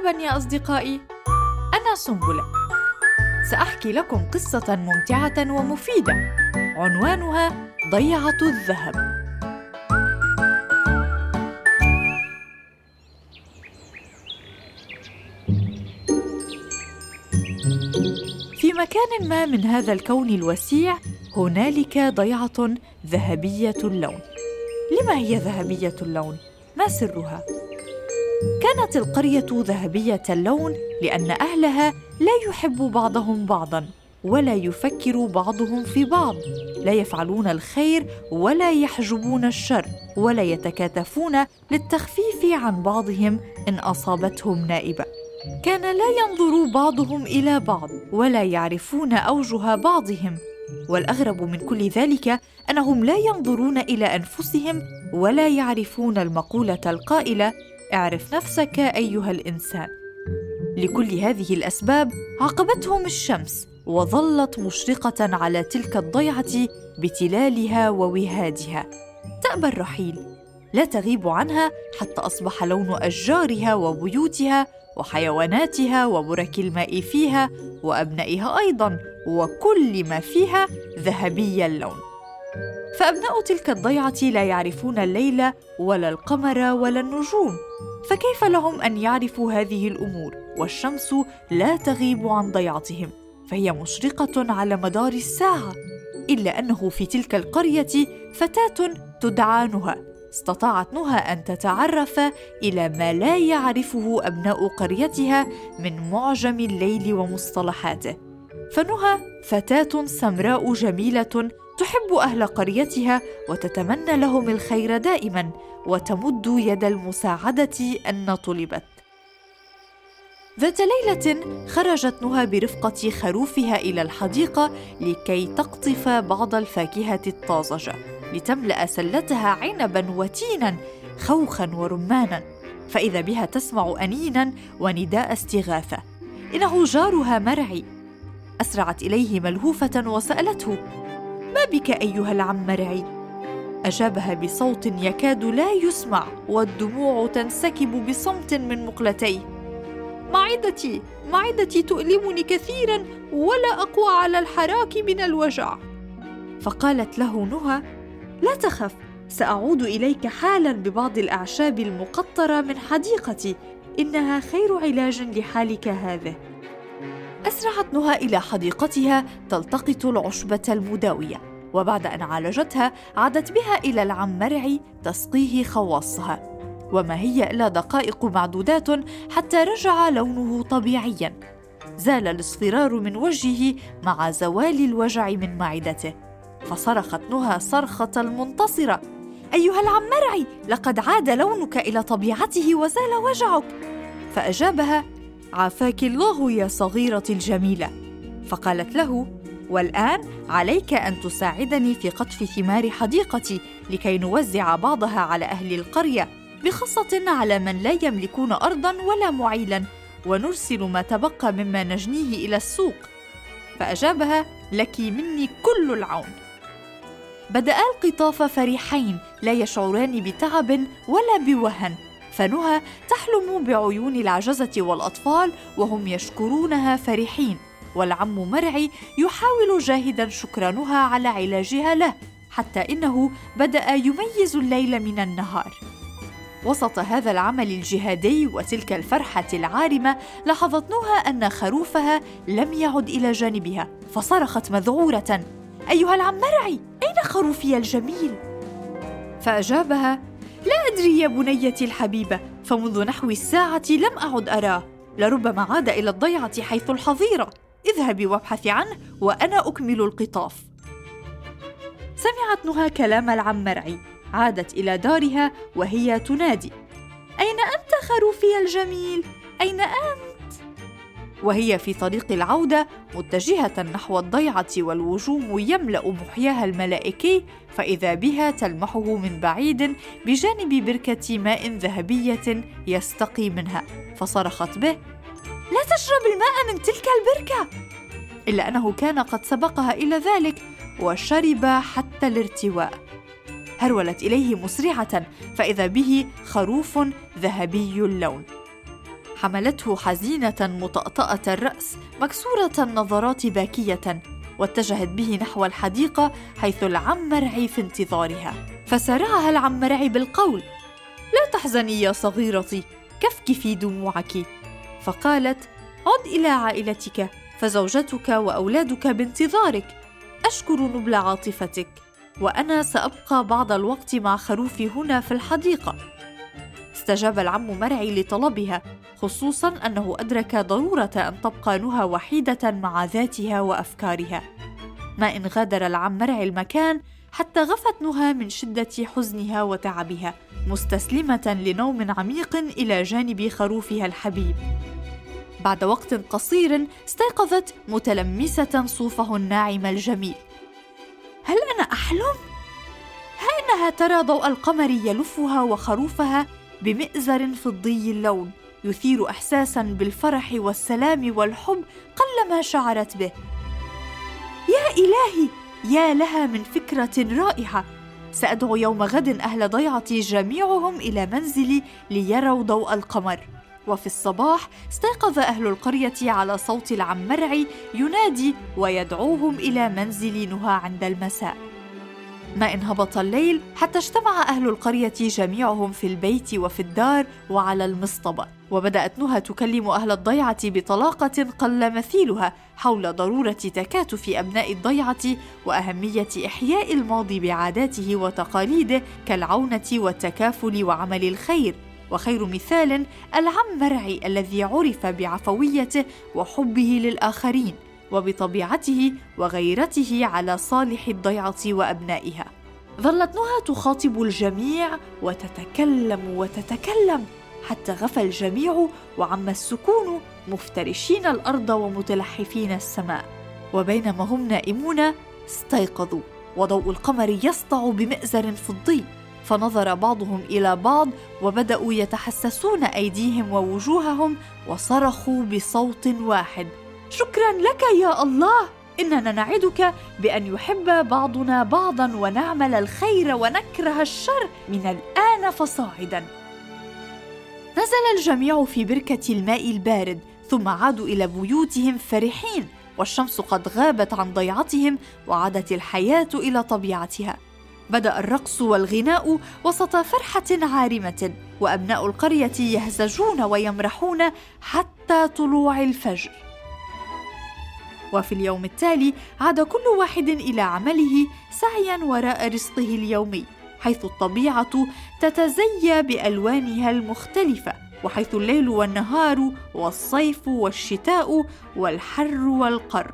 مرحبا يا أصدقائي. أنا سنبلة. سأحكي لكم قصة ممتعة ومفيدة. عنوانها ضيعة الذهب. في مكان ما من هذا الكون الوسيع هنالك ضيعة ذهبية اللون. لما هي ذهبية اللون؟ ما سرها؟ كانت القرية ذهبية اللون لأن أهلها لا يحب بعضهم بعضا ولا يفكر بعضهم في بعض. لا يفعلون الخير ولا يحجبون الشر ولا يتكاتفون للتخفيف عن بعضهم إن أصابتهم نائبة. كان لا ينظر بعضهم إلى بعض ولا يعرفون أوجه بعضهم. والأغرب من كل ذلك أنهم لا ينظرون إلى أنفسهم ولا يعرفون المقولة القائلة اعرف نفسك أيها الإنسان. لكل هذه الأسباب عاقبتهم الشمس وظلت مشرقة على تلك الضيعة بتلالها ووهادها. تأبى الرحيل. لا تغيب عنها حتى أصبح لون أشجارها وبيوتها وحيواناتها وبرك الماء فيها وأبنائها أيضا وكل ما فيها ذهبي اللون. فأبناء تلك الضيعة لا يعرفون الليل ولا القمر ولا النجوم. فكيف لهم أن يعرفوا هذه الأمور؟ والشمس لا تغيب عن ضيعتهم فهي مشرقة على مدار الساعة إلا أنه في تلك القرية فتاة تدعى نهى استطاعت نهى أن تتعرف إلى ما لا يعرفه أبناء قريتها من معجم الليل ومصطلحاته. فنهى فتاة سمراء جميلة تحب أهل قريتها وتتمنى لهم الخير دائما وتمد يد المساعدة أن طلبت. ذات ليلة خرجت نهى برفقة خروفها إلى الحديقة لكي تقطف بعض الفاكهة الطازجة لتملأ سلتها عنبا وتينا خوخا ورمانا. فإذا بها تسمع انينا ونداء استغاثة. إنه جارها مرعي. أسرعت إليه ملهوفة وسألته ما بك أيها العم مرعي أجابها بصوت يكاد لا يسمع والدموع تنسكب بصمت من مقلتيه معدتي معدتي تؤلمني كثيرا ولا أقوى على الحراك من الوجع. فقالت له نهى لا تخف سأعود إليك حالا ببعض الأعشاب المقطرة من حديقتي إنها خير علاج لحالك هذا أسرعت نهى إلى حديقتها تلتقط العشبة المداوية وبعد أن عالجتها عادت بها إلى العم مرعي تسقيه خواصها. وما هي إلا دقائق معدودات حتى رجع لونه طبيعيا. زال الاصفرار من وجهه مع زوال الوجع من معدته. فصرخت نهى صرخة المنتصرة. أيها العم مرعي لقد عاد لونك إلى طبيعته وزال وجعك. فأجابها عافاك الله يا صغيرتي الجميلة. فقالت له والآن عليك أن تساعدني في قطف ثمار حديقتي لكي نوزع بعضها على أهل القرية بخاصة على من لا يملكون ارضا ولا معيلا ونرسل ما تبقى مما نجنيه إلى السوق. فأجابها لك مني كل العون. بدأ القطاف فرحين لا يشعران بتعب ولا بوهن. فنهى تحلم بعيون العجزة والأطفال وهم يشكرونها فرحين والعم مرعي يحاول جاهدا شكر نهى على علاجها له حتى إنه بدأ يميز الليل من النهار وسط هذا العمل الجهادي وتلك الفرحة العارمة لاحظت نهى أن خروفها لم يعد إلى جانبها فصرخت مذعورة أيها العم مرعي أين خروفي الجميل؟ فأجابها لا أدري يا بنيتي الحبيبة فمنذ نحو الساعة لم أعد أراه. لربما عاد إلى الضيعة حيث الحظيرة. اذهبي وابحثي عنه وأنا أكمل القطاف. سمعت نهى كلام العم مرعي. عادت إلى دارها وهي تنادي. أين أنت خروفي الجميل؟ أين أنت؟ وهي في طريق العودة متجهة نحو الضيعة والوجوم يملأ محياها الملائكي فإذا بها تلمحه من بعيد بجانب بركة ماء ذهبية يستقي منها. فصرخت به لا تشرب الماء من تلك البركة! إلا أنه كان قد سبقها إلى ذلك وشرب حتى الارتواء. هرولت إليه مسرعة فإذا به خروف ذهبي اللون. حملته حزينة مطأطأة الرأس مكسورة النظرات باكية واتجهت به نحو الحديقة حيث العم مرعي في انتظارها. فسارعها العم مرعي بالقول لا تحزني يا صغيرتي كفكفي دموعك. فقالت عد إلى عائلتك فزوجتك وأولادك بانتظارك أشكر نبل عاطفتك وأنا سأبقى بعض الوقت مع خروفي هنا في الحديقة. استجاب العم مرعي لطلبها خصوصا أنه أدرك ضرورة أن تبقى نهى وحيدة مع ذاتها وأفكارها. ما إن غادر العم مرعي المكان حتى غفت نهى من شدة حزنها وتعبها مستسلمة لنوم عميق إلى جانب خروفها الحبيب. بعد وقت قصير استيقظت متلمسة صوفه الناعم الجميل. هل أنا أحلم؟ ها انها ترى ضوء القمر يلفها وخروفها بمئزر فضي اللون يثير احساسا بالفرح والسلام والحب قلما شعرت به. يا إلهي يا لها من فكرة رائعة. سأدعو يوم غد أهل ضيعتي جميعهم إلى منزلي ليروا ضوء القمر. وفي الصباح استيقظ أهل القرية على صوت العمرعي ينادي ويدعوهم إلى منزل نهى عند المساء. ما إن هبط الليل حتى اجتمع أهل القرية جميعهم في البيت وفي الدار وعلى المصطبة. وبدأت نهى تكلم أهل الضيعة بطلاقة قل مثيلها حول ضرورة تكاتف أبناء الضيعة وأهمية إحياء الماضي بعاداته وتقاليده كالعونة والتكافل وعمل الخير. وخير مثال العم مرعي الذي عرف بعفويته وحبه للآخرين. وبطبيعته وغيرته على صالح الضيعة وأبنائها. ظلت نهى تخاطب الجميع وتتكلم وتتكلم حتى غفى الجميع وعم السكون مفترشين الأرض ومتلحفين السماء. وبينما هم نائمون استيقظوا وضوء القمر يسطع بمئزر فضي. فنظر بعضهم إلى بعض وبدأوا يتحسسون أيديهم ووجوههم وصرخوا بصوت واحد. شكرا لك يا الله. إننا نعدك بأن يحب بعضنا بعضا ونعمل الخير ونكره الشر. من الآن فصاعدا. نزل الجميع في بركة الماء البارد ثم عادوا إلى بيوتهم فرحين والشمس قد غابت عن ضيعتهم وعادت الحياة إلى طبيعتها. بدأ الرقص والغناء وسط فرحة عارمة وأبناء القرية يهزجون ويمرحون حتى طلوع الفجر. وفي اليوم التالي عاد كل واحد إلى عمله سعيا وراء رزقه اليومي حيث الطبيعة تتزيا بألوانها المختلفة وحيث الليل والنهار والصيف والشتاء والحر والقر.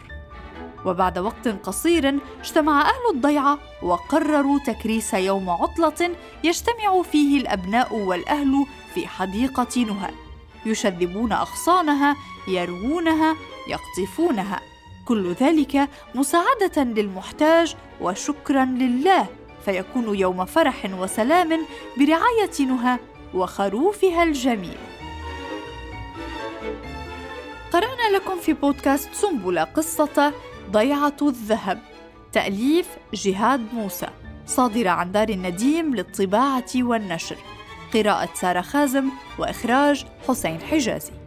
وبعد وقت قصير اجتمع أهل الضيعة وقرروا تكريس يوم عطلة يجتمع فيه الأبناء والأهل في حديقة نهى يشذبون أغصانها يروونها يقطفونها. كل ذلك مساعدة للمحتاج وشكرا لله فيكون يوم فرح وسلام برعاية نهى وخروفها الجميل. قرأنا لكم في بودكاست سنبلة قصة ضيعة الذهب تأليف جهاد موسى صادرة عن دار النديم للطباعة والنشر. قراءة سارة خازم وإخراج حسين حجازي.